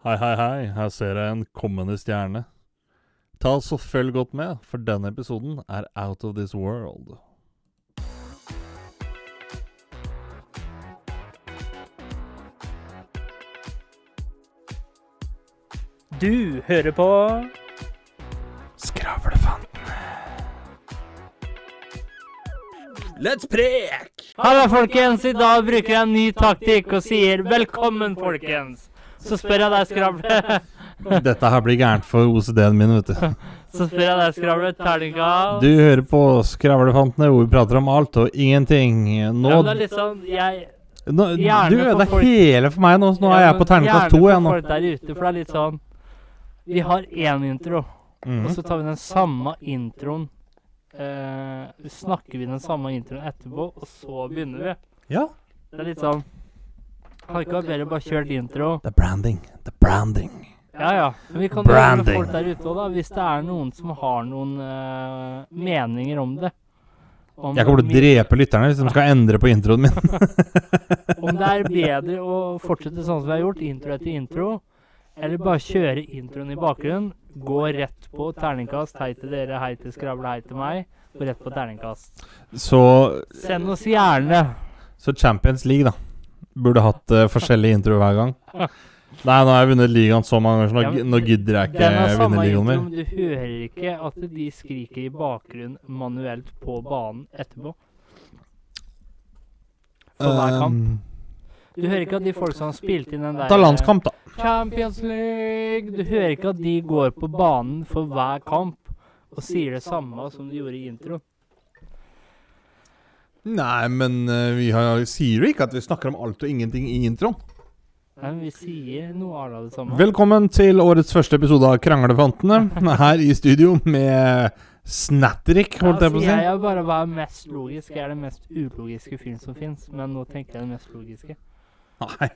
Hei, hei, hei. Her ser jeg en kommende stjerne. Ta så følg godt med, for denne episoden er Out of This World. Du hører på Skravlefantene. Let's prek! Halla, folkens. I dag bruker jeg en ny taktikk og sier velkommen, folkens. Så spør jeg deg, Skravle. Dette her blir gærent for OCD-en min, vet du. Så spør jeg deg, Skravle. Terningkast. Du hører på Skravlefantene, hvor vi prater om alt og ingenting. Nå, Ja, det er litt sånn jeg nå Du ødela hele for meg nå, så nå er jeg på terningkast to igjen folk der ute, for det er litt sånn Vi har én intro, og Mhm. så tar vi den samme introen. Eh, snakker vi den samme introen etterpå, og så begynner vi. Ja. Det er litt sånn Hadde ikke bedre bare kjørt intro. The branding. The branding. Ja, ja. Men vi kan med Branding. folk der ute òg, da. Hvis det er noen som har noen uh, meninger om det. Om, Jeg kommer til å drepe lytterne hvis de skal endre på introen min. om det er bedre å fortsette sånn som vi har gjort, intro etter intro, eller bare kjøre introen i bakgrunnen. Gå rett på terningkast. Hei til dere, hei til Skravle, hei til meg. Gå rett på terningkast. Så, Send oss gjerne så Champions League, da. Burde hatt uh, forskjellige intro hver gang. Nei, nå har jeg vunnet ligaen så mange ganger, så nå, Ja, nå gidder jeg ikke vinne ligaen mer. du hører ikke at de skriker i bakgrunnen manuelt på banen etterpå. For hver kamp. Um, Du hører ikke at de folk som har spilt inn den der ta landskamp, da. Champions League Du hører ikke at de går på banen for hver kamp og sier det samme som de gjorde i introen. Nei, men eh, vi har, sier jo ikke at vi snakker om alt og ingenting i introen. Nei, men vi sier noe av det samme. Velkommen til årets første episode av Kranglefantene. Her i studio med Snatterik, holdt jeg på å si. jeg er bare hva er mest logisk. Jeg er den mest ulogiske fyren som fins, men nå tenker jeg den mest logiske. Nei.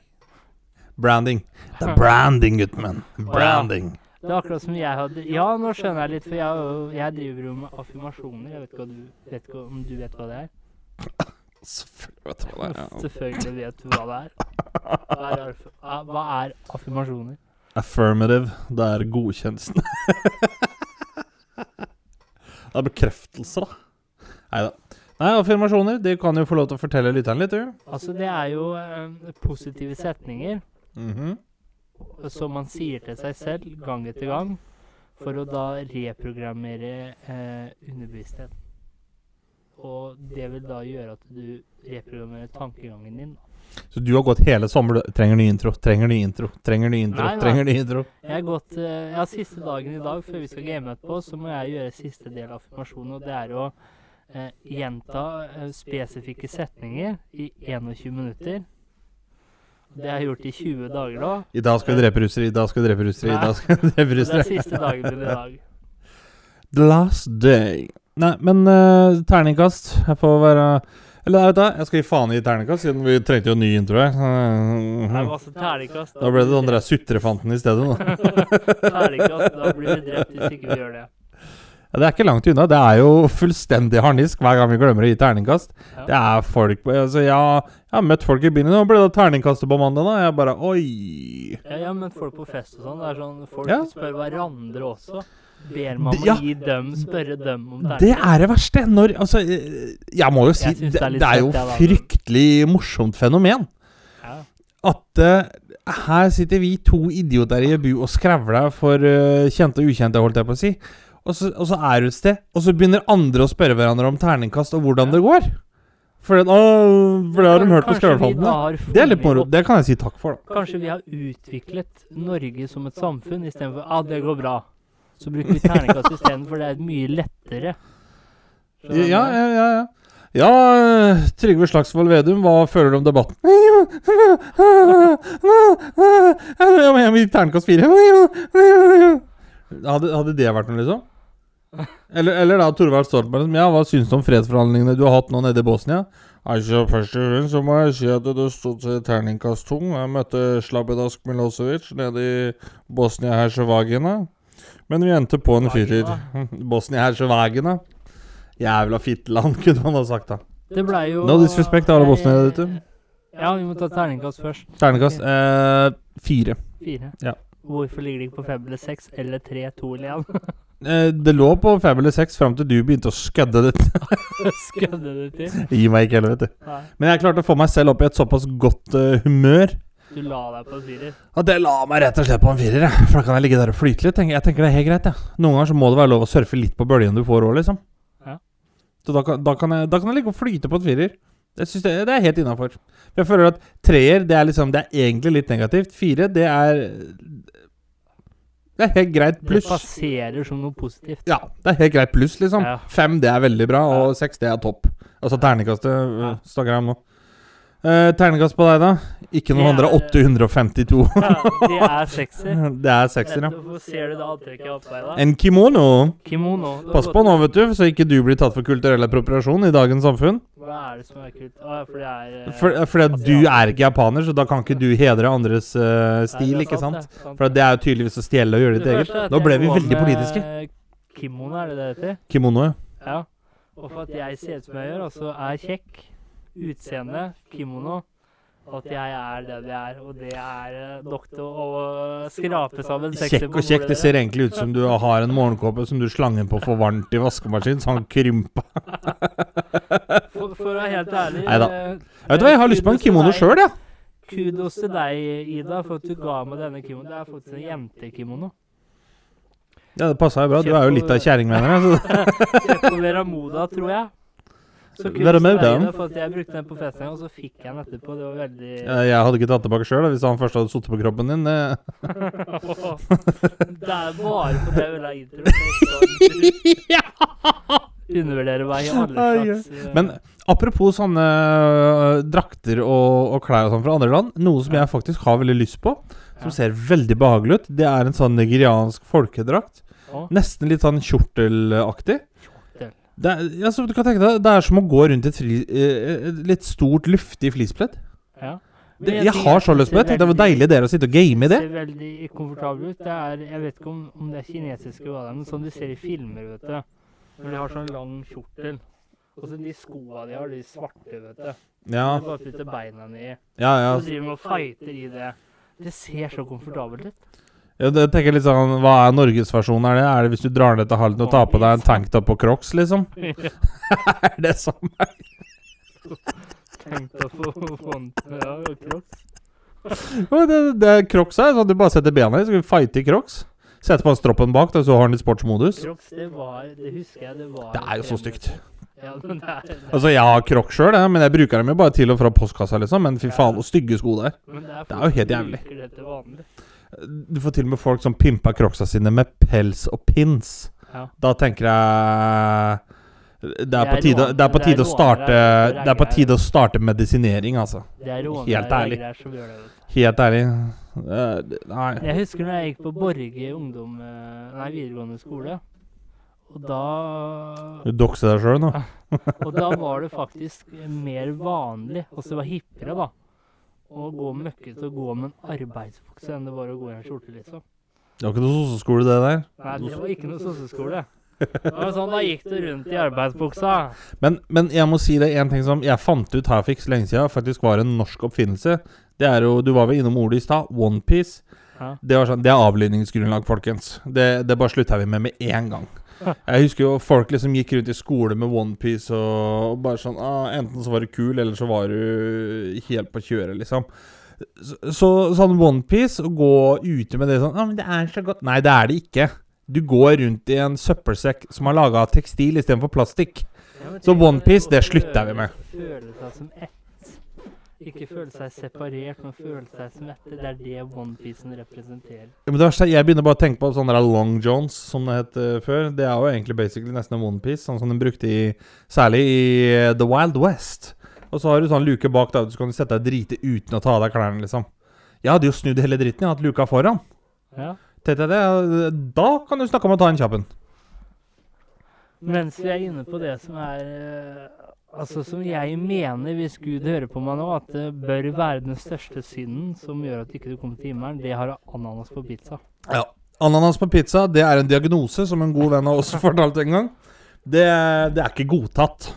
Branding. Det er branding, gutten min. Branding. Det er akkurat som jeg hadde Ja, nå skjønner jeg litt, for jeg, jeg driver jo med affirmasjoner. Jeg vet ikke, hva du, vet ikke om du vet hva det er? Selvfølgelig vet du hva det er. Selvfølgelig vet du hva det er. Hva er, hva er affirmasjoner? Affirmative. Det er godkjennelsen. det er bekreftelse, da. Nei da. Nei, affirmasjoner. Det kan jo få lov til å fortelle lytteren litt, du. Altså, det er jo eh, positive setninger Mhm. som man sier til seg selv gang etter gang for å da reprogrammere eh, underbevisstheten. Og det vil da gjøre at du reprogrammerer tankegangen din. Så du har gått hele sommer du Trenger ny intro, trenger ny intro, trenger ny intro, Nei, nei. trenger ny intro. Jeg har gått jeg har siste dagen i dag før vi skal game etterpå, så må jeg gjøre siste del av affirmasjonen, og det er å eh, gjenta eh, spesifikke setninger i 21 minutter. Det har jeg gjort i 20 dager nå. I dag skal vi drepe russere, i dag skal vi drepe russere, i dag skal vi drepe russere. det er siste dagen min i dag. The last day. Nei, men uh, terningkast. Jeg får være Eller vet du jeg skal gi faen i terningkast, siden vi trengte jo ny intro her. Er Eh, terningkast. Da ble det sånn dere sutrefanten i stedet. Da. Terningkast, da blir vi drept hvis ikke vi gjør det. Ja, det er ikke langt unna. Det er jo fullstendig harnisk hver gang vi glemmer å gi terningkast. Ja. Det er folk altså, jeg, Jeg har møtt folk i byen. Nå ble det terningkastet på mandag, da. Jeg bare Oi. Ja, jeg har møtt folk på fest og sånn. Det er sånn Folk spør hverandre også. Ber meg om ja. å gi dem, spørre dem om Det Det er det verste. Når Altså, eh, jeg må jo si det, det, er jo fryktelig morsomt fenomen. Ja. At uh, her sitter vi to idioter i bu og skravler for uh, kjente og ukjente, holdt jeg på å si. Og så, og så er du et sted, og så begynner andre å spørre hverandre om terningkast og hvordan det går. For, det, å, for det har de hørt på Skravlefantene. Det er litt moro. Det kan jeg si takk for, da. Kanskje vi har utviklet Norge som et samfunn istedenfor at ah, det går bra. Så bruker vi terningkast istedenfor. Det er mye lettere. Skjønner? Ja, ja, ja. ja. Ja, Trygve Slagsvold Vedum, hva føler du om debatten? Jeg vil terningkast fire. Hadde, hadde det vært noe, liksom? Eller, eller da Torvald Stoltenberg som Ja, hva syns du om fredsforhandlingene du har hatt nå nede i Bosnia? Altså, Først og fremst så må jeg si at det sto til terningkast to. Jeg møtte Slabedask Milosevic nede i Bosnia-Hercegovina. Men vi endte på en firer. Bosnia-Hercegovina. Jævla fitteland, kunne man ha sagt da. Det ble jo No disrespect til alle bosniere der ute. Ja, vi må ta terningkast først. Terningkast eh, fire. Fire. Ja. Hvorfor ligger det ikke på fem eller seks eller tre, to eller én? Eh, det lå på fem eller seks fram til du begynte å skødde det. Skødde det til? Gi meg ikke helvete. vet. Nei. Men jeg klarte å få meg selv opp i et såpass godt uh, humør Du la deg på en firer? Ja, det la meg rett og slett på en firer. jeg. For da kan jeg ligge der og flyte litt. Jeg tenker det er helt greit. jeg. Noen ganger så må det være lov å surfe litt på bølgen du får òg, liksom. Ja. Så da kan, da, kan jeg, da kan jeg ligge og flyte på en firer. Jeg synes det, det er helt innafor. Jeg føler at treer det er liksom Det er egentlig litt negativt. Fire, det er Det er helt greit pluss. Det passerer som noe positivt. Ja, det er helt greit pluss, liksom. Ja. Fem, det er veldig bra, og seks, det er topp. Altså terningkastet Ja. jeg om nå. Uh, terningkast på deg, da? Ikke noen andre. er- 852. Ja, det er sekser. det er sekser, ja. Hvorfor ser du det antrekket jeg har på deg da? En kimono. Kimono. Pass på nå, vet du, så ikke du blir tatt for kulturell appropriasjon i dagens samfunn. Hva er det som er kult? Å, for det er uh, For, fordi at du er ikke japaner, så da kan ikke du hedre andres uh, stil, Nei, sant, ikke sant? det, sant For det er jo tydeligvis å stjele og gjøre ditt eget. Nå ble vi veldig politiske. Kimono, er det det heter? Kimono, ja. Ja. Og for at jeg ser ut som jeg gjør, altså er kjekk, utseende, kimono, at jeg er den jeg er, og det er eh, nok til å skrape sammen Kjekk og kjekk. Det ser egentlig ut som du har en morgenkåpe som du slanger på for varmt i vaskemaskinen, så han krympa. For, for å være helt ærlig Nei da. Vet du hva, jeg har lyst på en kimono sjøl, ja. Kudos til deg, Ida, for at du ga meg denne kimonoen. Det er faktisk en jentekimono. Ja, det passa jo bra. Du er jo litt av kjerring, mener jeg. Kjøpt på Vera Moda, tror jeg. Så for at jeg brukte den på festen, og så fikk jeg den etterpå. Det var veldig Eh, Jeg hadde ikke tatt tilbake sjøl hvis han først hadde sittet på kroppen din. Det, det er bare på det jeg vil ha intro. Undervurdere meg i alle slags eh, Men apropos sånne øh, drakter og, og klær og sånn fra andre land. Noe som jeg faktisk har veldig lyst på, som ser veldig behagelig ut, det er en sånn nigeriansk folkedrakt. Nesten litt sånn kjortelaktig. Det er, altså, du kan tenke deg, det er som å gå rundt et, fri, eh, et litt stort, luftig flispledd. Ja. Det, jeg har så lyst på det. Det var deilig det er å sitte og game i det. Det ser veldig komfortabel ut. Det er, jeg vet ikke om, om det er kinesiske hva det er, men sånn du ser i filmer, vet du. Når de har sånn lang kjortel. Og så de skoa de har, de svarte, vet du. Ja, Du bare putter beina i. ja. ja. Så driver de og fighter i det. Det ser så komfortabelt ut. Ja det tenker jeg litt sånn, Hva er norgesversjonen? Er det Er det hvis du drar ned til Halden og tar på deg en tanktop og crocs, liksom? er det? Tenk deg på font. Ja, og crocs. Ja, Det, det Crocs er sånn du bare setter bena i, så kan du fighte i Crocs. Sette på stroppen bak, da, så har den i sportsmodus. Crocs, det var Det husker jeg, det var Det er jo så stygt. Ja, det er, det er, Altså, jeg har Crocs sjøl, men jeg bruker dem jo bare til og fra postkassa, liksom. Men fy faen, så stygge sko det er. men det er, det jo helt jævlig. Du får til og med folk som pimper Crocsa sine med pels og pins. Ja. Da tenker jeg det er, Det på er tide, det er på tide å starte det er på tide å starte medisinering, altså. Helt ærlig. Helt ærlig. Eh, Nei. Jeg husker når jeg gikk på Borge ungdom... eh, Nei, videregående skole. Og da Du dokser deg sjøl nå. Og da var det faktisk mer vanlig, altså det var hippere, da, å gå møkkete og gå med en arbeidsbukse enn det var å gå i en skjorte, liksom. Det var ikke noe sosseskole, det der. Nei, det var ikke noe sosseskole. Det var sånn, Da gikk du rundt i arbeidsbuksa. Men, men jeg må si det en ting som jeg fant ut her for ikke så lenge siden, faktisk var en norsk oppfinnelse. Det er jo, Du var vel innom ordet i stad. Onepiece. Ja. Det, var sånn, det er avlydningsgrunnlag, folkens. Det, det bare slutta vi med med en gang. Jeg husker jo folk liksom gikk rundt i skole med onepiece og, og bare sånn ah, Enten så var du kul, eller så var du helt på kjøret, liksom. Så, så sånn onepiece, å gå ute med det sånn ah, men det er så godt Nei, det er det ikke. Du går rundt i en søppelsekk som er laga av tekstil istedenfor plastikk. Ja, Så OnePiece, One Piece, det slutter vi med. Følelser som ett. Ikke føle seg separert, men føle seg som ett. Det er det onepiecen representerer. Ja, men det verste er, Jeg begynner bare å tenke på sånne der long johns, som det het eh, før. Det er jo egentlig basically nesten en onepiece, sånn som den brukte i Særlig i eh, The Wild West. Og så har du sånn luke bak der, så kan du sette deg drite uten å ta av deg klærne, liksom. Jeg hadde jo snudd hele dritten, jeg hadde hatt luka foran. Ja. Tenkte jeg det, Da kan du snakke om å ta en kjapp en. Mens vi er inne på det som er eh, Altså som jeg mener, hvis Gud hører på meg nå, at det bør være den største synden som gjør at ikke du kommer til himmelen, det har ananas på pizza. Ja. Ananas på pizza, det er en diagnose, som en god venn av oss fortalte en gang. Det, det er ikke godtatt.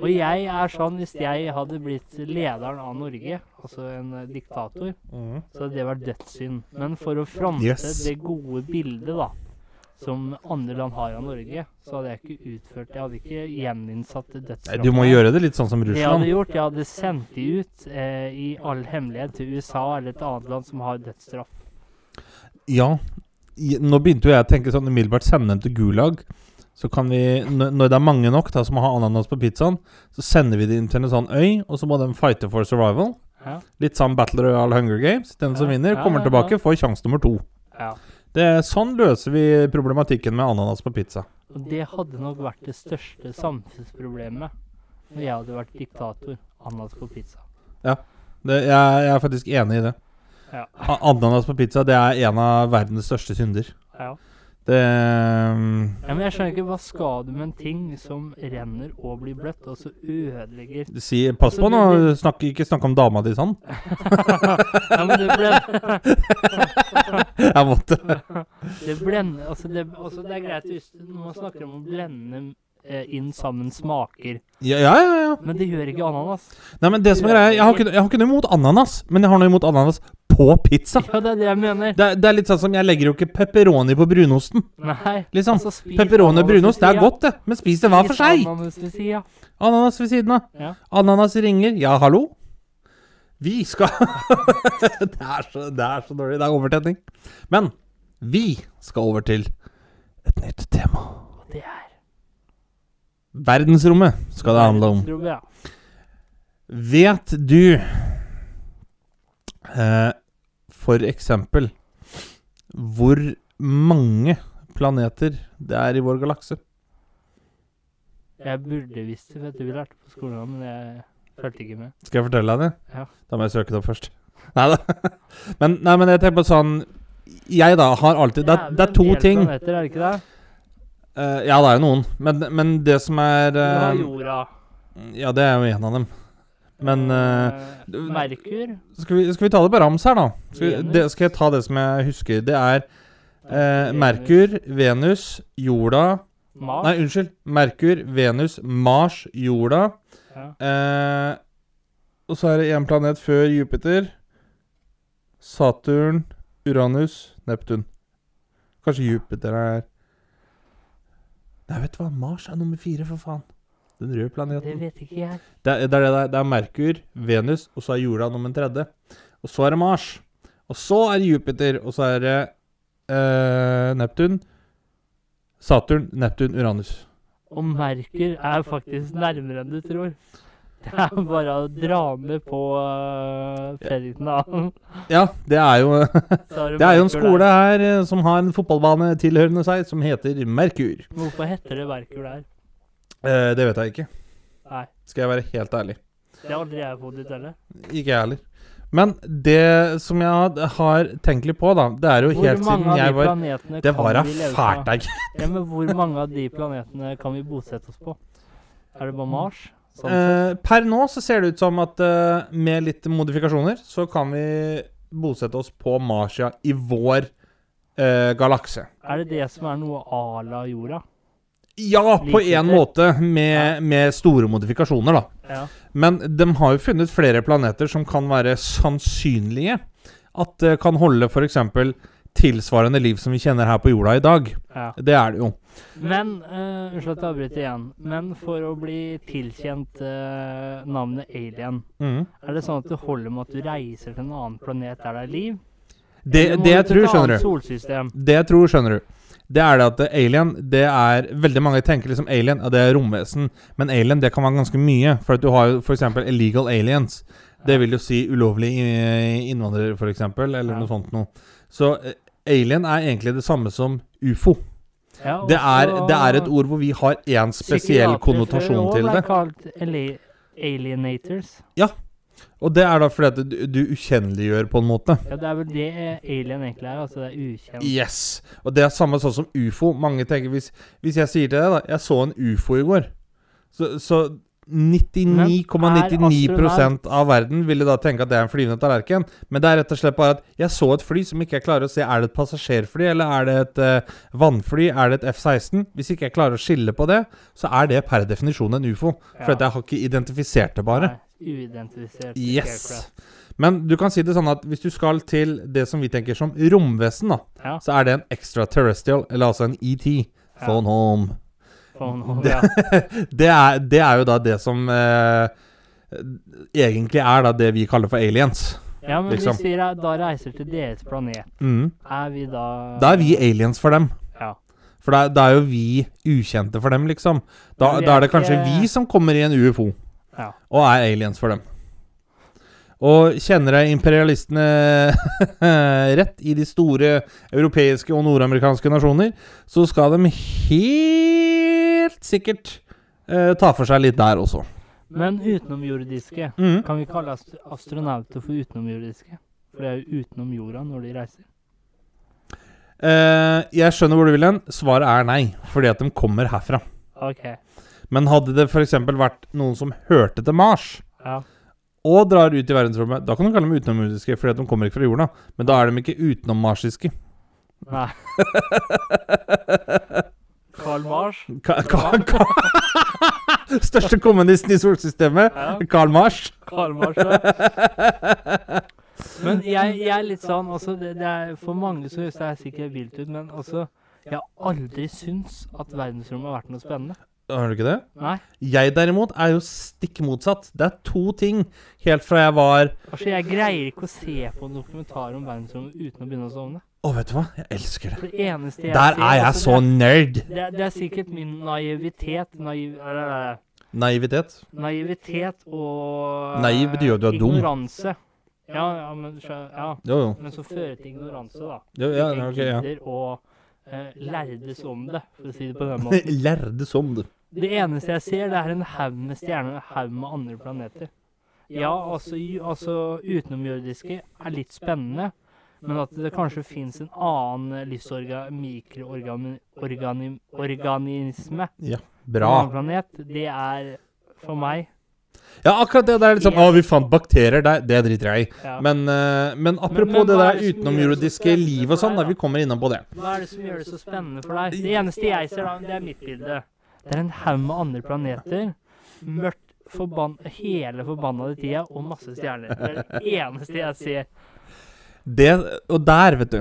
Og jeg er sånn, hvis jeg hadde blitt lederen av Norge, altså en diktator, mm. så hadde det vært dødssynd. Men for å fronte Yes. det gode bildet, da, som andre land har av Norge, så hadde jeg ikke utført Jeg hadde ikke gjeninnsatt dødsstraffen. dødsstraff. Du må gjøre det litt sånn som Det jeg hadde Russland. gjort, jeg hadde sendt de ut eh, i all hemmelighet til USA eller et annet land som har dødsstraff. Ja. Nå begynte jo jeg å tenke sånn umiddelbart sende dem til Gulag. Så kan vi, når det er mange nok da som har ananas på pizzaen, så sender vi dem til en sånn øy, og så må de fighte for survival. Ja. Litt sånn Battle Royale Hunger Games. Den som Ja, vinner, ja, kommer ja, tilbake, ja. får sjanse nummer to. Ja. Det Sånn løser vi problematikken med ananas på pizza. Og det hadde nok vært det største samfunnsproblemet når jeg hadde vært diktator. Ananas på pizza. Det, jeg, jeg er faktisk enig i det. Ja. Ananas på pizza det er en av verdens største synder. Ja. Det ja, Men jeg skjønner ikke, hva skal du med en ting som renner og blir bløtt, og så ødelegger si, Pass på nå, snakk, ikke snakk om dama di sånn. Ja, men det blender Jeg måtte. Det blender altså det, altså det er greit hvis man snakker om å blende eh, inn sammen smaker, Ja, ja, ja. ja. men det gjør ikke ananas. Nei, men det som er greia, jeg jeg har ikke noe imot ananas, men jeg har noe imot ananas på pizza. Ja, det er det jeg mener. Det, det er litt sånn som jeg legger jo ikke pepperoni på brunosten. Nei. Liksom. altså, Pepperoni og brunost, det er godt, det. Men spis det hver for seg. Ananas ved siden. Ananas ved siden av. Ja. Ananas ringer. Ja, hallo? Vi skal det, er så, det er så dårlig. Det er overtenning. Men vi skal over til et nytt tema. Og det er Verdensrommet skal det handle om. Ja. Vet du eh, for eksempel hvor mange planeter det er i vår galakse? Jeg burde visst det, vet du, lærte på skolen, men jeg fulgte ikke med. Skal jeg fortelle deg det? Ja. Da må jeg søke det opp først. Nei da. Men, nei, men jeg tenker på sånn Jeg, da, har alltid Det, det er to ting. Planeter, er det ikke det? Uh, ja, det er jo noen. Men, men det som er Du har eh, jorda. Ja, det er jo en av dem. Men Eh, Merkur. skal, vi, skal vi ta det på rams her, da? Skal, vi- det, skal jeg ta det som jeg husker? Det er uh, Merkur, Venus, jorda Mars. Nei, unnskyld. Merkur, Venus, Mars, jorda. Ja. Uh, og så er det én planet før Jupiter. Saturn, Uranus, Neptun. Kanskje Jupiter er Nei, vet du hva? Mars er nummer fire, for faen. Den røde Det vet ikke jeg. Det er, det, er det, er, det er Merkur, Venus, og så er jorda nummer tredje. Og så er det Mars. Og så er det Jupiter, og så er det eh, Neptun. Saturn, Neptun, Uranus. Og Merkur er faktisk nærmere enn du tror. Det er bare å dra med på uh, Fredriksen, da. Ja, det er jo Det er jo en skole her eh, som har en fotballbane tilhørende seg, som heter Merkur. Hvorfor heter det Merkur der? Eh, det vet jeg ikke, Nei, skal jeg være helt ærlig. det har aldri jeg fått ut heller. Ikke jeg heller. Men det som jeg har tenkt litt på, da, det er jo Hvor helt siden jeg var Det var da fælt deg. Ja, men hvor mange av de planetene kan vi bosette oss på? Er det bare Mars? Sånn. Eh, per nå så ser det ut som at eh, med litt modifikasjoner så kan vi bosette oss på Marsia i vår eh, galakse. er det det som er noe à la jorda? Ja, på en måte, med, med store modifikasjoner, da. Ja. Men de har jo funnet flere planeter som kan være sannsynlige at det kan holde f.eks. tilsvarende liv som vi kjenner her på jorda i dag. ja. Det er det jo. Men uh, Unnskyld at jeg avbryter igjen. Men for å bli tilkjent uh, navnet alien, mm. er det sånn at det holder med at du reiser til en annen planet der det er liv? Det, det jeg tror, skjønner du. Det jeg tror, skjønner du Det er det at eh, alien Det er Veldig mange tenker liksom alien, ja, det er romvesen. Men alien det kan være ganske mye. For at du har jo f.eks. illegal aliens. Det vil jo si ulovlig Innvandrer innvandrere, f.eks., eller Ja. noe sånt noe. Så eh, alien er egentlig det samme som ufo. Ja, Det er, det er et ord hvor vi har én spesiell konnotasjon til det. det. ble kalt alienators. alienators. Og det er da fordi at du, du ukjenneliggjør, på en måte. Ja, det er vel det alien egentlig er. Altså det er ukjent. Yes. Og det er samme sånn som ufo. Mange tenker hvis, hvis jeg sier til deg da Jeg så en ufo i går. Så, så 99,99% av verden ville da tenke at det er en flyvende tallerken. Men det er rett og slett bare at jeg så et fly som ikke jeg klarer å se. Er det et passasjerfly, eller er det et uh, vannfly? Er det et F-16? Hvis ikke jeg klarer å skille på det, så er det per definisjon en ufo. Ja. For jeg har ikke identifisert det, bare. Nei, Uidentifisert Yes. aircraft. Men du kan si det sånn at hvis du skal til det som vi tenker som romvesen, da, Ja. så er det en extraterrestrial, eller altså en ET. Ja. Phone home. Phone home, Det- ja. Det er, det er jo da det som eh, egentlig er da det vi kaller for aliens. ja, men liksom. hvis vi da reiser til deres planet, Mm. er vi da Da er vi aliens for dem. Ja. For da, da er jo vi ukjente for dem, liksom. Da, da er det kanskje ikke- vi som kommer i en UFO Ja. og er aliens for dem. Og kjenner jeg imperialistene rett i de store europeiske og nordamerikanske nasjoner, så skal de helt sikkert eh, ta for seg litt der også. Men utenomjordiske Mm. Kan vi kalle ast astronauter for utenomjordiske? For det er jo utenom jorda når de reiser. Eh, jeg skjønner hvor du vil hen. Svaret er nei, fordi at de kommer herfra. OK. Men hadde det f.eks. vært noen som hørte til Mars, Ja. og drar ut i verdensrommet, da kan du kalle dem utenomjordiske, fordi at de kommer ikke fra jorda. Men da er de ikke utenommarsiske. Nei. Karl Mars. Ka ka ka Største kommunisten i solsystemet, Ja. Karl Mars. Karl Mars, ja. Men jeg, jeg er litt sånn altså det, det er, For mange så høres det her sikkert vilt ut, men altså Jeg har aldri syntes at verdensrommet har vært noe spennende. Har du ikke det? Nei. Jeg derimot er jo stikk motsatt. Det er to ting helt fra jeg var Altså, jeg greier ikke å se på en dokumentar om verdensrommet uten å begynne å sovne. Å, vet du hva? Jeg elsker det. Det eneste jeg Der ser er jeg altså, så det, nerd. er, det, er, det er sikkert min naivitet naiv, øh, Naivitet. Naivitet og Naiv betyr jo at du er dum. Ignoranse. Ja, ja, men, ja. Jo, jo. men så fører til ignoranse, da. jo ja, Ikke ok, ja. gidder å eh, lærdes om det, for å si det på den måten. Lærdes om det. Det eneste jeg ser, det er en haug med stjerner og en haug med andre planeter. Ja, altså, altså utenomjordiske er litt spennende, men at det kanskje fins en annen livsorga, mikroorganisme på en annen planet, det er for meg Ja, akkurat det der er liksom Å, vi fant bakterier der. Det driter jeg i. ja. Men, eh, men apropos men det der er det så utenomjordiske liv og sånn, da? vi kommer innom på det. Hva er det som gjør det så spennende for deg? Det eneste jeg ser, da, det er mitt bilde. Det er en haug med andre planeter. Mørkt forbann hele forbannede tida og masse stjerner. Det er det eneste jeg ser. Det, og der, vet du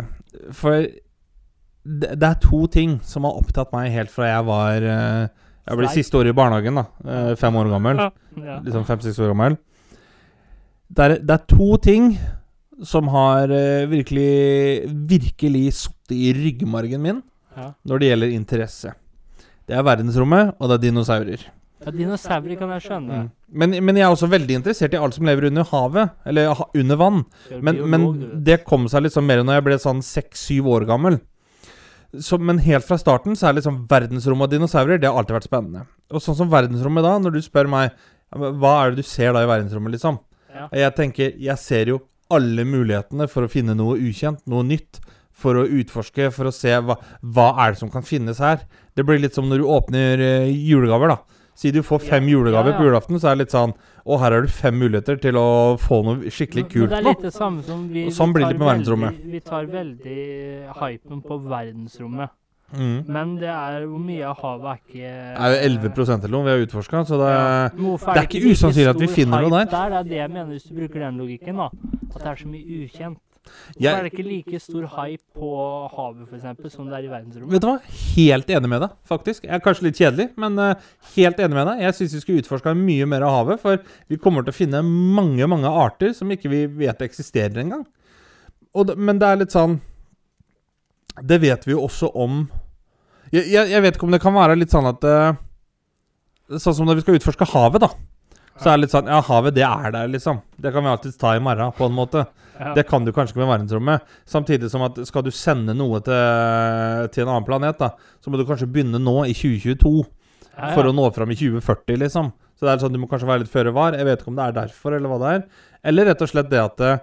For det, det er to ting som har opptatt meg helt fra jeg var eh, Jeg ble siste år i barnehagen, da. eh, Fem år gammel. Liksom fem-seks år gammel. Det er, det er to ting som har eh, virkelig Virkelig sittet i ryggmargen min når det gjelder interesse. Det er verdensrommet, og det er dinosaurer. Ja, dinosaurer kan jeg skjønne. Mm. Men, men jeg er også veldig interessert i alt som lever under havet. Eller ha- under vann. Men, men det kom seg liksom mer når jeg ble sånn seks-syv år gammel. Så, men helt fra starten så er liksom verdensrommet og dinosaurer Det har alltid vært spennende. Og sånn som verdensrommet da, når du spør meg Hva er det du ser da i verdensrommet, liksom? Ja. Jeg tenker, jeg ser jo alle mulighetene for å finne noe ukjent, noe nytt. For å utforske, for å se hva, hva er det som kan finnes her. Det blir litt som når du åpner eh, julegaver, da. Si du får fem julegaver på julaften, så er det litt sånn Å, her har du fem muligheter til å få noe skikkelig kult nå. det er litt det samme som vi, Og sånn blir det med verdensrommet. Vi tar veldig hypen på verdensrommet. Mm. Men det er hvor mye av havet er ikke Det er jo 11 eller noe vi har utforska, så det Ja. Det er ikke usannsynlig at vi finner noe der. der. Det er det jeg mener, hvis du bruker den logikken, da. At det er så mye ukjent. Hvorfor Jeg- er det ikke like stor hype på havet, for eksempel, som det er i verdensrommet? Vet du hva? Helt enig med deg, faktisk. Jeg er kanskje litt kjedelig, men uh, helt enig med deg. Jeg syns vi skulle utforska mye mer av havet, for vi kommer til å finne mange, mange arter som ikke vi vet eksisterer engang. Og Men det er litt sånn Det vet vi jo også om Jeg, jeg, jeg vet ikke om det kan være litt sånn at uh, Sånn som når vi skal utforske havet, da. Så er det litt sånn Ja, havet, det er der, liksom. Det kan vi alltids ta i morgen, på en måte. Ja. Det kan du kanskje ikke med verdensrommet. Samtidig som at skal du sende noe til, til en annen planet, da, så må du kanskje begynne nå, i 2022, Ja, for å nå fram i 2040, liksom. Så det er sånn, du må kanskje være litt føre var. Jeg vet ikke om det er derfor, eller hva det er. Eller rett og slett det at eh,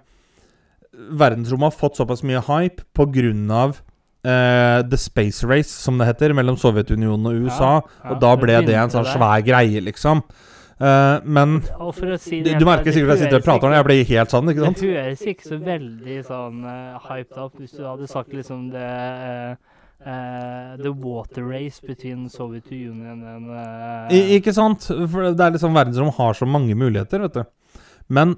verdensrommet har fått såpass mye hype på grunn av eh, The Space Race, som det heter, mellom Sovjetunionen og USA. Ja, Og da ble det det en sånn svær greie, liksom. Eh, men si du, du merker sikkert at jeg sitter og prater når ikke- jeg blir helt sånn, ikke sant? Det høres ikke så veldig sånn uh, hyped up hvis du hadde sagt liksom det Uh, The water race between Soviet Union and uh, I, ikke sant? For det er liksom verdensrom har så mange muligheter, vet du. Men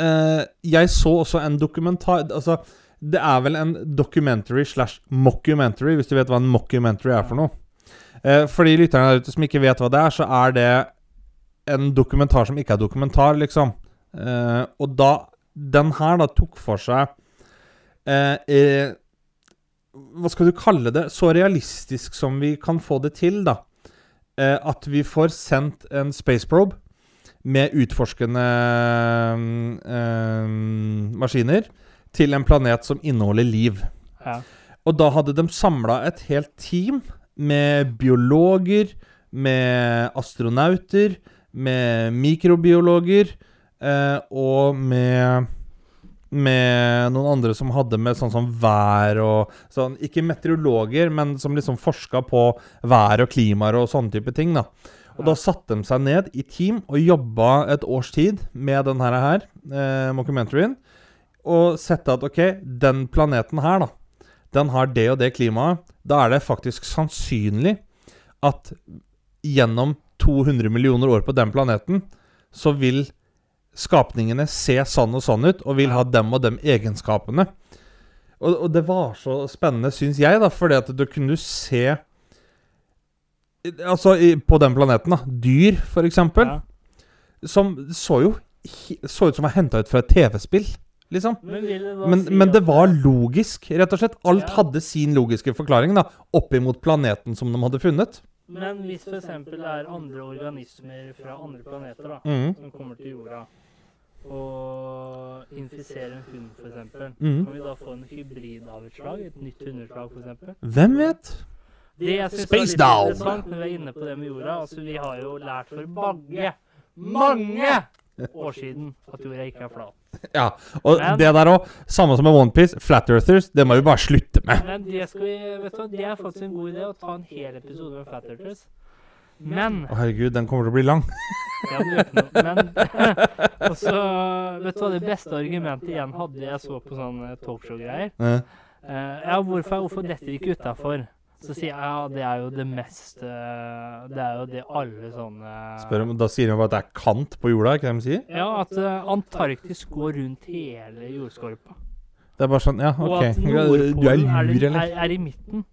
uh, jeg så også en dokumentar Altså, det er vel en documentary slash mockumentary, hvis du vet hva en mockumentary er for noe. For de lytterne der ute som ikke vet hva det er, så er det en dokumentar som ikke er dokumentar, liksom. Eh, og da Den her da tok for seg eh, eh, Hva skal du kalle det? Så realistisk som vi kan få det til, da. Eh, at vi får sendt en space probe med utforskende eh, maskiner til en planet som inneholder liv. ja. Og da hadde de samla et helt team med biologer, med astronauter, med mikrobiologer eh, og med med noen andre som hadde med sånn som vær og sånn Ikke meteorologer, men som liksom forska på vær og klimaer og sånne type ting. da Og da satte de seg ned i team og jobba et års tid med denne her, eh, mockumentaryen, og sette at OK, den planeten her, da, den har det og det klimaet. Da er det faktisk sannsynlig at gjennom 200 millioner år på den planeten, så vil skapningene se sånn og sånn ut, og vil ha dem og dem egenskapene. Og, og det var så spennende, syns jeg, da, fordi at du kunne se Altså, på den planeten, da. Dyr, for eksempel. ja. Som så jo Så ut som var henta ut fra et TV-spill, liksom. Men, det Men, si men det var logisk, rett og slett. Alt Ja. hadde sin logiske forklaring, da. Oppimot planeten som de hadde funnet. Men hvis f.eks. det er andre organismer fra andre planeter da, mm. som kommer til jorda og infiserer en hund, f.eks., mm. kan vi da få en hybridavutslag? Et nytt hundeslag, f.eks.? Hvem vet? Det jeg Space er litt interessant når vi er inne på det med jorda altså Vi har jo lært for mange, mange år siden at jorda ikke er flat. Ja, og Men- det der òg. Samme som med OnePiece. Flat Earthers, det må vi bare slutte med. Men det skal vi, vet du hva, det er faktisk en god idé å ta en hel episode med Fat Earthers. Men Å, herregud, den kommer til å bli lang. Ja, det gjør ikke noe. Men og så, vet du hva det beste argumentet igjen hadde jeg så på sånne talkshow-greier? Ja. Eh, ja, hvorfor, hvorfor detter ikke utafor? Så sier jeg ja, det er jo det mest eh, Det er jo det alle sånne Spør om, Da sier de bare at det er kant på jorda, ikke det de sier? Ja, at eh, Antarktis går rundt hele jordskorpa. Det er bare sånn Ja, Og at er Nordpolen er, lur, eller? er, er i midten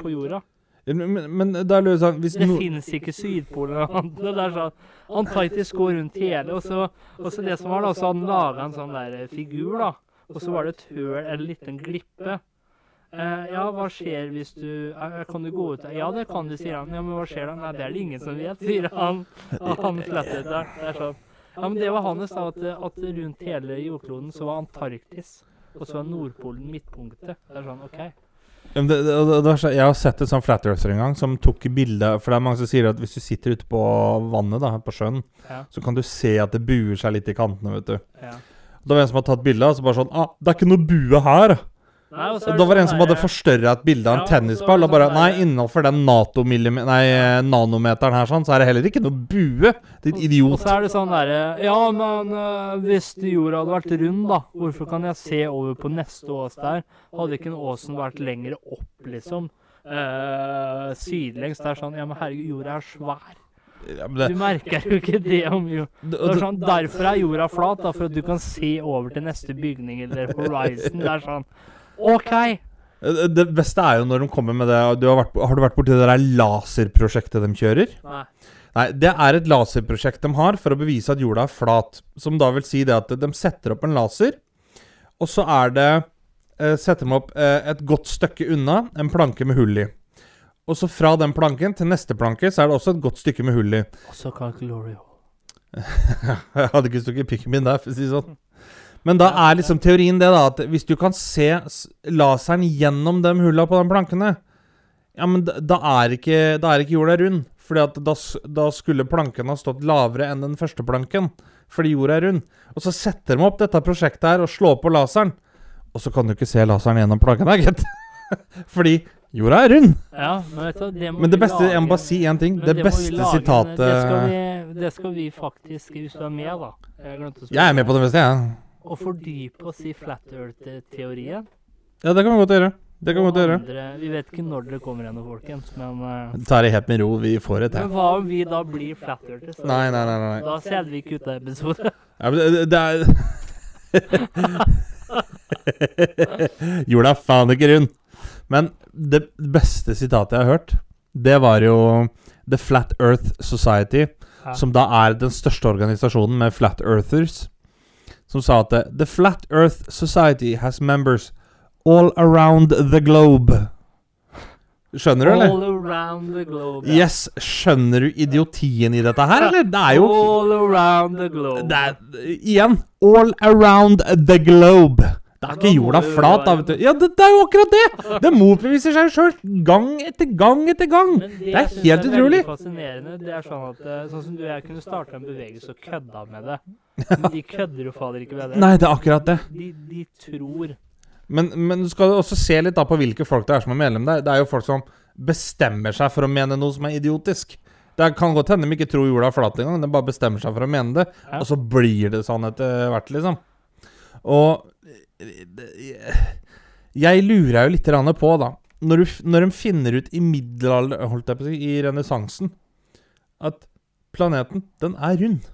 på jorda. Men, men, men da lurer jeg sånn Hvis Det no, finnes ikke Sydpolen eller noe. Det er sånn Antarktis går rundt hele, og så, og så det som var da, så han laga en sånn der figur, da. Og så var det et høl, en liten glippe. Eh, ja, hva skjer hvis du eh, Kan du gå ut der? Ja, det kan du, sier han. Ja, men hva skjer da? Nei, det er det ingen som vet, sier han. Og han fletter der. Det er sånn. Ja, men det var hans, da, at, at rundt hele jordkloden så var Antarktis. Og så er Nordpolen midtpunktet. Det er sånn, OK. Men det, det, det, jeg har sett en sånn Flat Earther en gang som tok bilde For det er mange som sier at hvis du sitter ute på vannet, da, på sjøen, Ja. så kan du se at det buer seg litt i kantene, vet du. ja. Da var det en som hadde tatt bilde, og så bare sånn ah, 'Det er ikke noe bue her!' Nei, og da var det en sånn som hadde der- forstørra et bilde av en Ja, tennisball, og sånn bare Nei, innenfor den NATO-millimet- nei, nanometeren her, sånn, så er det heller ikke noe bue. Ditt Og så er det sånn derre Ja, men uh, hvis jorda hadde vært rund, da, hvorfor kan jeg se over på neste ås der? Hadde ikke en åsen vært lenger opp, liksom? Uh, sidelengs. Det er sånn Ja, men herregud, jorda er svær. Ja, men det, Du merker jo ikke det om jo. Det er sånn, Derfor er jorda flat, da, for at du kan se over til neste bygning eller horizon. Det er sånn OK! det, det beste er jo når de kommer med det du har, vært, har du vært borti det der laserprosjektet de kjører? Nei. Nei, det er et laserprosjekt de har for å bevise at jorda er flat. Som da vil si det at de setter opp en laser, og så er det eh, Setter de opp eh, et godt stykke unna en planke med hull i. Og så fra den planken til neste planke så er det også et godt stykke med hull i. Også kalt Glorio. Jeg hadde ikke stukket pikken min der, for å si det sånn. Men da er liksom teorien det, da, at hvis du kan se laseren gjennom de hulla på de plankene, ja, men da, da er ikke, da er ikke jorda rund. Fordi at da, da skulle planken ha stått lavere enn den første planken. Fordi jorda er rund. Og så setter de opp dette prosjektet her og slår på laseren. Og så kan du ikke se laseren gjennom plankene, gitt. Fordi jorda er rund. Ja, men vet du det må Men det beste Jeg må bare si én ting. Det, Det beste sitatet Det skal vi, det skal vi faktisk, hvis du er med, da Jeg Jeg er med på det meste, jeg. Å fordype oss i flat earth-teorien. Ja, det kan vi godt gjøre. Det kan vi godt gjøre. andre- Vi vet ikke når dere kommer ennå, folkens, men uh, Ta det helt med ro. Vi får det Men hva om vi da blir flat earthers? Nei, nei, nei. nei. Da selger vi ikke ut av episode. Ja, men det, det er Jorda er faen ikke rund. Men det beste sitatet jeg har hørt, det var jo The Flat Earth Society, Ja. som da er den største organisasjonen med flat earthers, som sa at The Flat Earth Society has members all around the globe. Skjønner du, eller? All around the globe. ja. Yes, skjønner du idiotien i dette her, eller? Det er jo All around the globe. det er, igjen All around the globe. Det er ikke jorda flat, da, vet du. Ja, det, det er jo akkurat det! Det motbeviser seg sjøl gang etter gang etter gang. Det, Det er helt utrolig. Det er fascinerende. Det er sånn at eh, Sånn som du og jeg kunne starta en bevegelse og kødda med det. Men de kødder jo fader ikke med det. Nei, det er akkurat det. De, de tror Men, men du skal også se litt da på hvilke folk det er som er medlem der. Det er jo folk som bestemmer seg for å mene noe som er idiotisk. Det kan godt hende de ikke tror jorda er flat engang, de bare bestemmer seg for å mene det. Ja. Og så blir det sånn etter hvert, liksom. Og jeg lurer jo litt på, da Når, du, når de finner ut i middelalder Holdt jeg på å si, i renessansen at planeten, den er rund.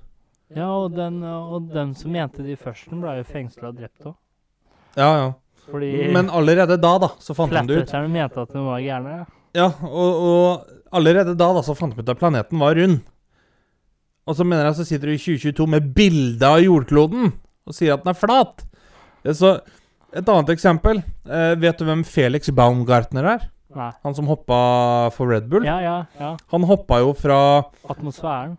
Ja, og den, og den som mente de i førsten, ble jo fengsla og drept òg. Ja, ja. Fordi Men allerede da, da, så fant de det ut. flattetterne mente at de var gærne. Ja. Ja, og, og allerede da, da så fant de ut at planeten var rund. Og så mener jeg så sitter du i 2022 med bilde av jordkloden og sier at den er flat. Ja, Så et annet eksempel. Eh, vet du hvem Felix Baumgartner er? Nei. Han som hoppa for Red Bull. Ja, ja, ja. Han hoppa jo fra Atmosfæren.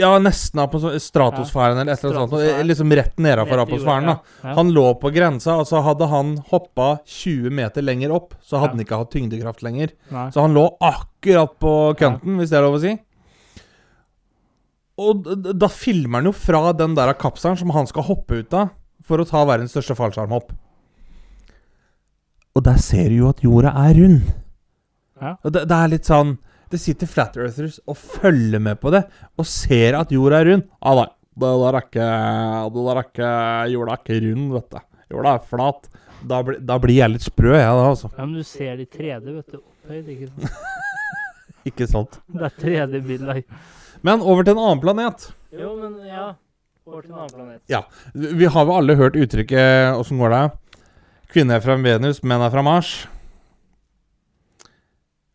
Ja, nesten stratosfæren eller et eller annet Liksom rett nedafor atmosfæren. da. Han lå på grensa. Altså Hadde han hoppa 20 meter lenger opp, så hadde han ikke hatt tyngdekraft lenger. Nei. Så han lå akkurat på kønten, hvis det er lov å si. Og da filmer han jo fra den der kapselen som han skal hoppe ut av for å ta verdens største fallskjermhopp. Og der ser du jo at jorda er rund. Ja. Og det, det er litt sånn Det sitter flat earthers og følger med på det, og ser at jorda er rund. Ah, nei, det der er ikke Det der er ikke Jorda er ikke rund, vet du. Jorda er flat. Da, blir- da blir jeg litt sprø, jeg, da, altså. Ja, men du ser det i 3D, vet du. Opphøyd, ikke sant. Ikke sant? Det er 3D-bilder. Men over til en annen planet. Jo, men ja. Over til en annen planet. Ja. vi har vel alle hørt uttrykket Åssen går det? Kvinne er fra Venus, menn er fra Mars.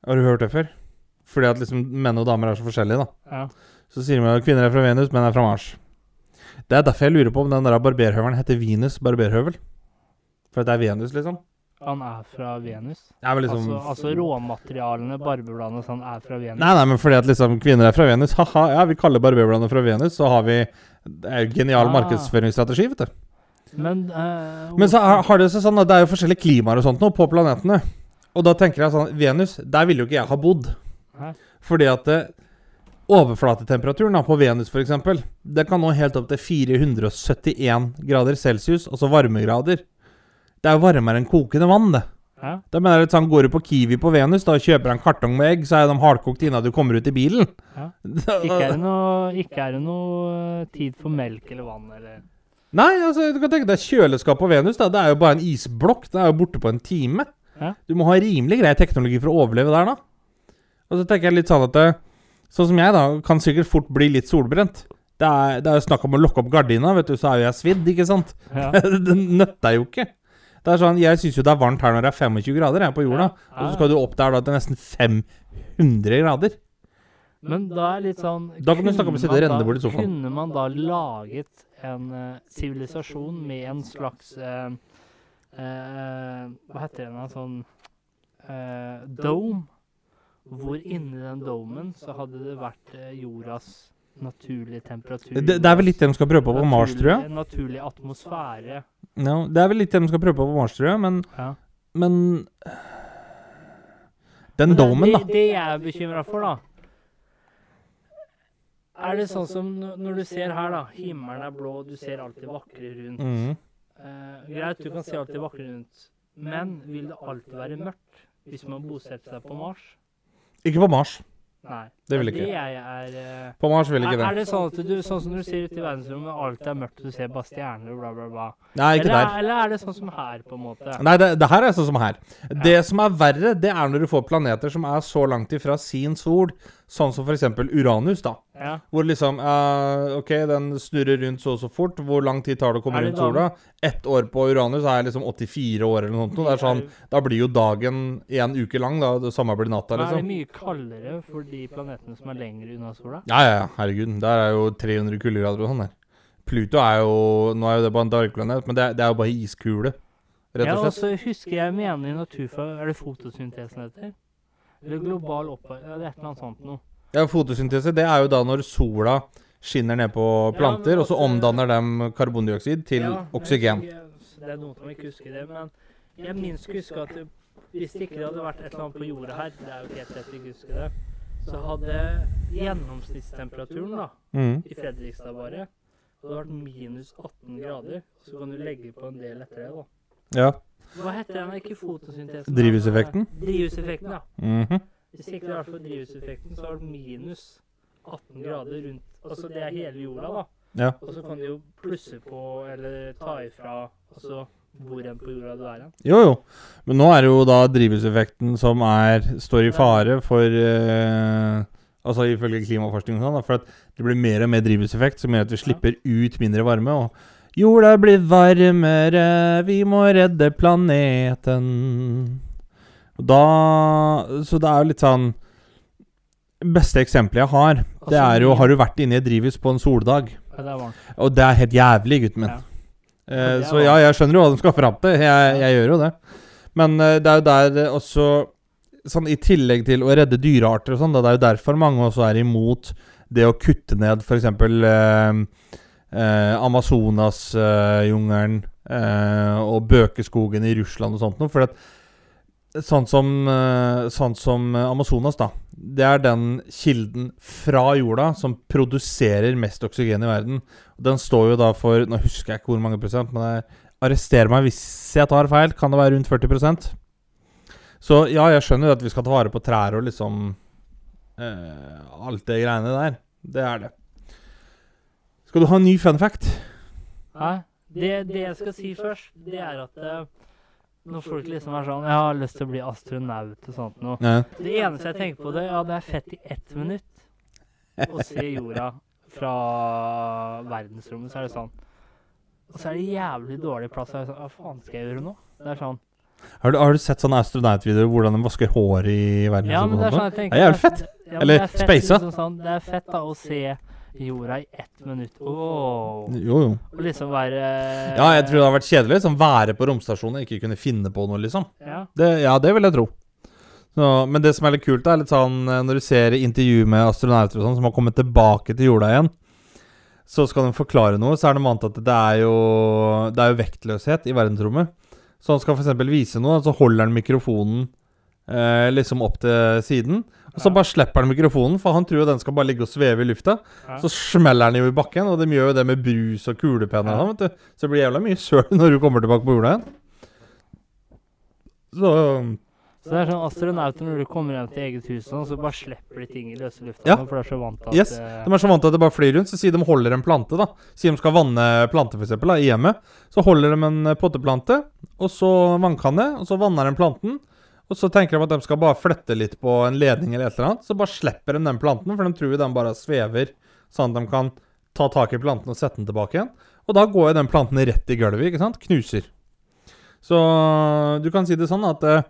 Har du hørt det før? Fordi at liksom menn og damer er så forskjellige, da. Ja. Så sier man at kvinner er fra Venus, menn er fra Mars. Det er derfor jeg lurer på om den der barberhøvelen heter Venus barberhøvel. For at det er Venus, liksom. Han er fra Venus. Er liksom Altså, altså råmaterialene, barbebladene, sånn, er fra Venus. Nei, nei, men fordi at liksom kvinner er fra Venus. Haha, ja, vi kaller barberbladene fra Venus, så har vi Det er jo genial Ah. markedsføringsstrategi, vet du. Men, uh, Men så har har det seg sånn at det er jo forskjellige klimaer og sånt nå på planetene. Og da tenker jeg sånn Venus, der ville jo ikke jeg ha bodd. Hæ? Fordi at det, overflatetemperaturen da, på Venus f.eks. Det kan nå helt opp til 471 grader celsius, altså varmegrader. Det er jo varmere enn kokende vann, det. Hæ? Da mener jeg litt sånn, Går du på Kiwi på Venus da og kjøper en kartong med egg, så er de hardkokt innen du kommer ut i bilen. Ja. Ikke er det noe, ikke er det noe eh, tid for melk eller vann eller Nei, altså, du kan tenke deg kjøleskap på Venus. da, Det er jo bare en isblokk. Det er jo borte på en time. Ja. Du må ha rimelig grei teknologi for å overleve der, da. Og så tenker jeg litt sånn at det, Sånn som jeg, da, kan sikkert fort bli litt solbrent. Det er, det er jo snakk om å lukke opp gardina, vet du, så er jo jeg svidd, ikke sant? Ja. det nøtter jo ikke. Det er sånn, Jeg syns jo det er varmt her når det er 25 grader jeg, på jorda. Ja. Og så skal du opp der da til nesten 500 grader. Men da er litt sånn Da kan du snakke om å sitte bort i sofaen. Kunne man da laget en sivilisasjon sivilisasjon med en slags eh, eh, Hva heter det nå? Sånn eh, dome? Hvor inni den domen så hadde det vært eh, jordas naturlige temperatur. Det, det er vel litt det de skal prøve på på Mars, tror jeg. Naturlig atmosfære. No, det er vel litt det de skal prøve på på Mars, tror jeg. Men, Ja. men Den Men domen, da. Det, det jeg er bekymra for, da Er det sånn som når du ser her, da. Himmelen er blå, du ser alt det vakre rundt. Mm. Eh, greit, du kan se alt det vakre rundt. Men vil det alltid være mørkt hvis man bosetter seg på Mars? Ikke på Mars. Nei. Det vil er ikke. Det jeg er eh, På Mars vil ikke er, er det. det sånn at du, sånn som du sier ute i verdensrommet, alt er mørkt, du ser bare stjerner og bla, bla, bla? Nei, ikke eller, der. eller er det sånn som her, på en måte? Nei, det, det her er sånn som her. Det som er verre, det er når du får planeter som er så langt ifra sin sol, sånn som f.eks. Uranus, da. Ja. Hvor liksom uh, OK, den snurrer rundt så og så fort. Hvor lang tid tar det å komme rundt sola? Ett år på Uranus er liksom 84 år eller noe sånt. Sånn, da blir jo dagen en uke lang, da. Det samme blir natta, Men er det liksom. mye kaldere for de planetene som er lenger unna sola? Ja, ja, ja. Herregud. Der er jo 300 kuldegrader og sånn der. Pluto er jo Nå er jo det bare en dvergplanet, men det, er- det er jo bare iskule. Rett Ja, og og så husker jeg mener i naturfag Er det fotosyntesen heter? Eller global oppvarming? Ja, det er et eller annet sånt noe. Ja, Fotosyntese det er jo da når sola skinner ned på Ja, planter, men og så omdanner dem karbondioksid til Ja, oksygen. jeg Det er noen som ikke husker det, men jeg minst husker at hvis det ikke hadde vært et eller annet på jorda her, det er jo helt rett jeg husker det, så hadde gjennomsnittstemperaturen da, Mm. i Fredrikstad bare det hadde vært minus 18 grader. Så kan du legge på en del etter det, da. Ja. Hva heter den? Ikke fotosyntesen. Drivhuseffekten? Drivhuseffekten, ja. Mhm. Hvis det ikke hadde vært for drivhuseffekten, så har det minus 18 grader rundt Altså det er hele jorda, da. Ja. Og så kan du jo plusse på eller ta ifra altså hvor enn på jorda du er hen. Jo, jo. Men nå er det jo da drivhuseffekten som er står i fare for eh, Altså ifølge klimaforskning og sånn, da, for at det blir mer og mer drivhuseffekt, som gjør at vi slipper ut mindre varme. Og jorda blir varmere, vi må redde planeten. Og da Så det er jo litt sånn Beste eksempelet jeg har, det Altså, er jo Har du vært inne i et drivhus på en soldag? Ja, det er varmt. Og det er helt jævlig, gutten min. Ja. Eh, så ja, jeg skjønner jo hva de skal fram til. Jeg, jeg gjør jo det. Men eh, det er jo der eh, også Sånn I tillegg til å redde dyrearter og sånn, det er jo derfor mange også er imot det å kutte ned f.eks. Eh, eh, Amazonasjungelen eh, og bøkeskogen i Russland og sånt noe. For at sånn som, eh, sånn som Amazonas, da. Det er den kilden fra jorda som produserer mest oksygen i verden. Den står jo da for Nå husker jeg ikke hvor mange prosent, men jeg arrester meg hvis jeg tar feil. Kan det være rundt 40% Så ja, jeg skjønner jo at vi skal ta vare på trær og liksom eh, Alt det greiene der. Det er det. Skal du ha en ny fun fact? Nei, det, det jeg skal si først, det er at eh, når folk liksom er sånn 'Jeg har lyst til å bli astronaut' og sånt noe. Ja. Det eneste jeg tenker på det, ja, det er fett i ett minutt å se jorda fra verdensrommet, så er det sånn. Og så er det jævlig dårlig plass. Så er det sånn, Hva faen skal jeg gjøre nå? Det er sånn. Har, du, har du sett sånne astronautvideoer hvordan de vasker håret i verdensrommet? Ja, men det er sånn jeg tenker. Det er jævlig fett. Ja, Eller er spacet. Liksom sånn, det er fett da å se jorda i ett minutt. Oh. Jo, jo. Og liksom være Ja, jeg tror det hadde vært kjedelig liksom være på romstasjonen og ikke kunne finne på noe, liksom. Ja. Det, ja, det vil jeg tro. Så, men det som er litt kult, er litt sånn eh, når du ser intervju med astronauter og sånn som har kommet tilbake til jorda igjen, så skal de forklare noe, så er det noe annet at det er jo Det er jo vektløshet i verdensrommet. Så han skal f.eks. vise noe, så holder han mikrofonen eh, liksom opp til siden. Og så bare slipper han mikrofonen, for han tror jo den skal bare ligge og sveve i lufta. Ja. Så smeller den jo i bakken, og de gjør jo det med brus og kulepenner. og Ja. sånn, vet du. Så det blir jævla mye søl når du kommer tilbake på jorda igjen. Så Så det er sånn astronauter når du kommer hjem til eget hus, sånn, så bare slipper de ting i løse lufta. Ja. sånn, For de er så vant til at Yes, eh, De er så vant til at det bare flyr rundt, så sier de holder en plante, da. Sier de skal vanne plante, for eksempel, da, i hjemmet. Så holder de en potteplante, og så vannkanne, og så vanner de planten. Og så tenker de at de skal bare flette litt på en ledning eller et eller annet. Så bare slipper de den planten, for de tror den bare svever, sånn at de kan ta tak i planten og sette den tilbake igjen. Og da går jo den planten rett i gulvet, ikke sant? Knuser. Så du kan si det sånn at eh,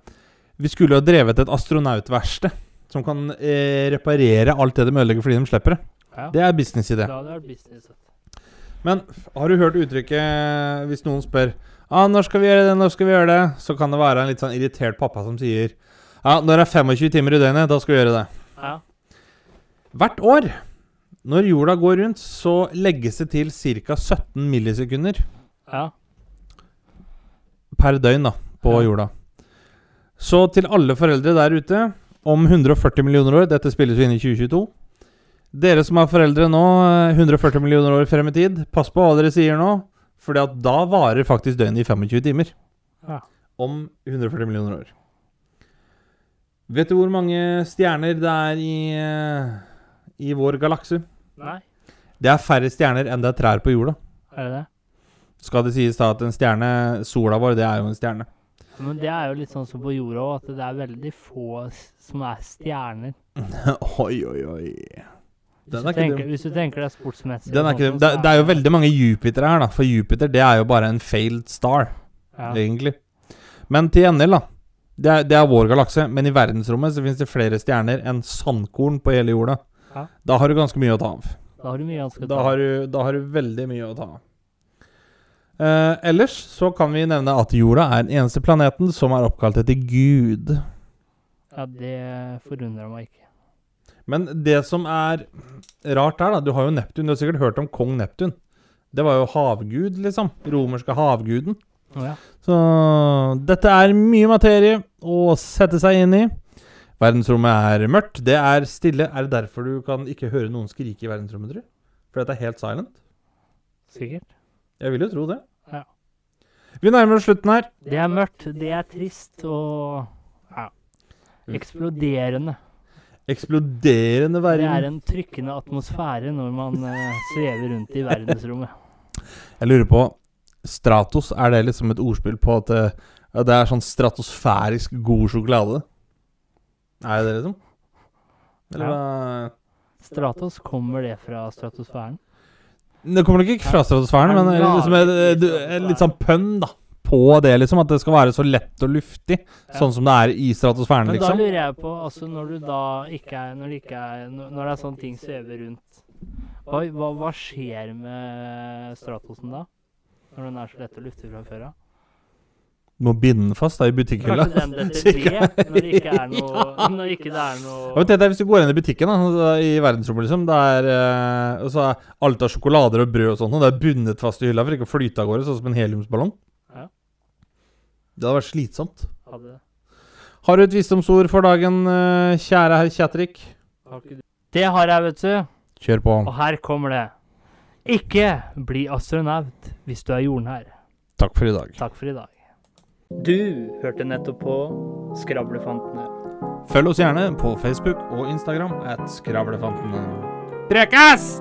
vi skulle jo drevet et astronautverksted som kan eh, reparere alt det de ødelegger fordi de slipper det. ja. Det er businessidé. Ja, det er business. Men har du hørt uttrykket hvis noen spør ah, 'Når skal vi gjøre det? Når skal vi gjøre det?' Så kan det være en litt sånn irritert pappa som sier 'Ja, når det er 25 timer i døgnet, da skal vi gjøre det'. Ja. Hvert år, når jorda går rundt, så legges det til ca. 17 millisekunder ja. per døgn da, på Ja. jorda. Så til alle foreldre der ute, om 140 millioner år Dette spilles jo inn i 2022. Dere som er foreldre nå, eh, 140 millioner år frem i tid, pass på hva dere sier nå. At da varer faktisk døgnet i 25 timer. Ja. Om 140 millioner år. Vet du hvor mange stjerner det er i, eh, i vår galakse? Nei, Det er færre stjerner enn det er trær på jorda. er det det? Skal det sies da at en stjerne, sola vår, det er jo en stjerne. Men det er jo litt sånn som på jorda òg, at det er veldig få som er stjerner. oi, oi, oi. Hvis, du er tenker, hvis du tenker det er sportsmessig Den er ikke, det, det er jo veldig mange Jupiter her, da. For Jupiter det er jo bare en failed star, ja. egentlig. Men til gjengjeld, da. Det er, det er vår galakse, men i verdensrommet så finnes det flere stjerner enn sandkorn på hele jorda. Ja. Da har du ganske mye å ta av. Da har du mye ganske Da har du, da har du veldig mye å ta av. Eh, ellers så kan vi nevne at jorda er den eneste planeten som er oppkalt etter Gud. Ja, det forundrer meg ikke. Men det som er rart her, da Du har jo Neptun. Du har sikkert hørt om kong Neptun. Det var jo havgud, liksom. Romerske havguden. Oh, ja. Så dette er mye materie å sette seg inn i. Verdensrommet er mørkt. Det er stille. Er det derfor du kan ikke høre noen skrike i verdensrommet, tror du? Fordi det er helt silent? Sikkert. Jeg vil jo tro det. Ja. Vi nærmer oss slutten her. Det er mørkt, det er trist og ja. eksploderende. Eksploderende verden. Det er en trykkende atmosfære når man eh, svever rundt i verdensrommet. Jeg lurer på Stratos, er det liksom et ordspill på at det, at det er sånn stratosfærisk god sjokolade? Er det det, liksom? Eller Ja. Stratos, kommer det fra stratosfæren? Det kommer nok ikke fra stratosfæren, men liksom et, et, et, litt sånn pønn da på det, liksom. At det skal være så lett og luftig, Ja. sånn som det er i stratosfæren, Men da liksom. lurer jeg på, altså når du da ikke er Når det ikke er Når det er sånne ting svever rundt, hva, hva, hva skjer med stratosen da? Når den er så lett og luftig fra før av? Du må binde den fast da i butikkhylla. Kanskje den detter når det ikke er noe Når ikke det er Ja, noe men deg Hvis du går inn i butikken da, da, i verdensrommet, liksom Det er eh, og så er alt av sjokolader og brød og sånt, og det er bundet fast i hylla for ikke å flyte av gårde, sånn som en heliumsballong. Det hadde vært slitsomt. hadde det. Har du et visdomsord for dagen, eh, kjære herr Kjatrik? Har ikke du- Det har jeg, vet du. Kjør på. Og her kommer det. Ikke bli astronaut hvis du er jordnær. Takk for i dag. Takk for i dag. Du hørte nettopp på Skravlefantene. Følg oss gjerne på Facebook og Instagram at Skravlefantene. Prekas!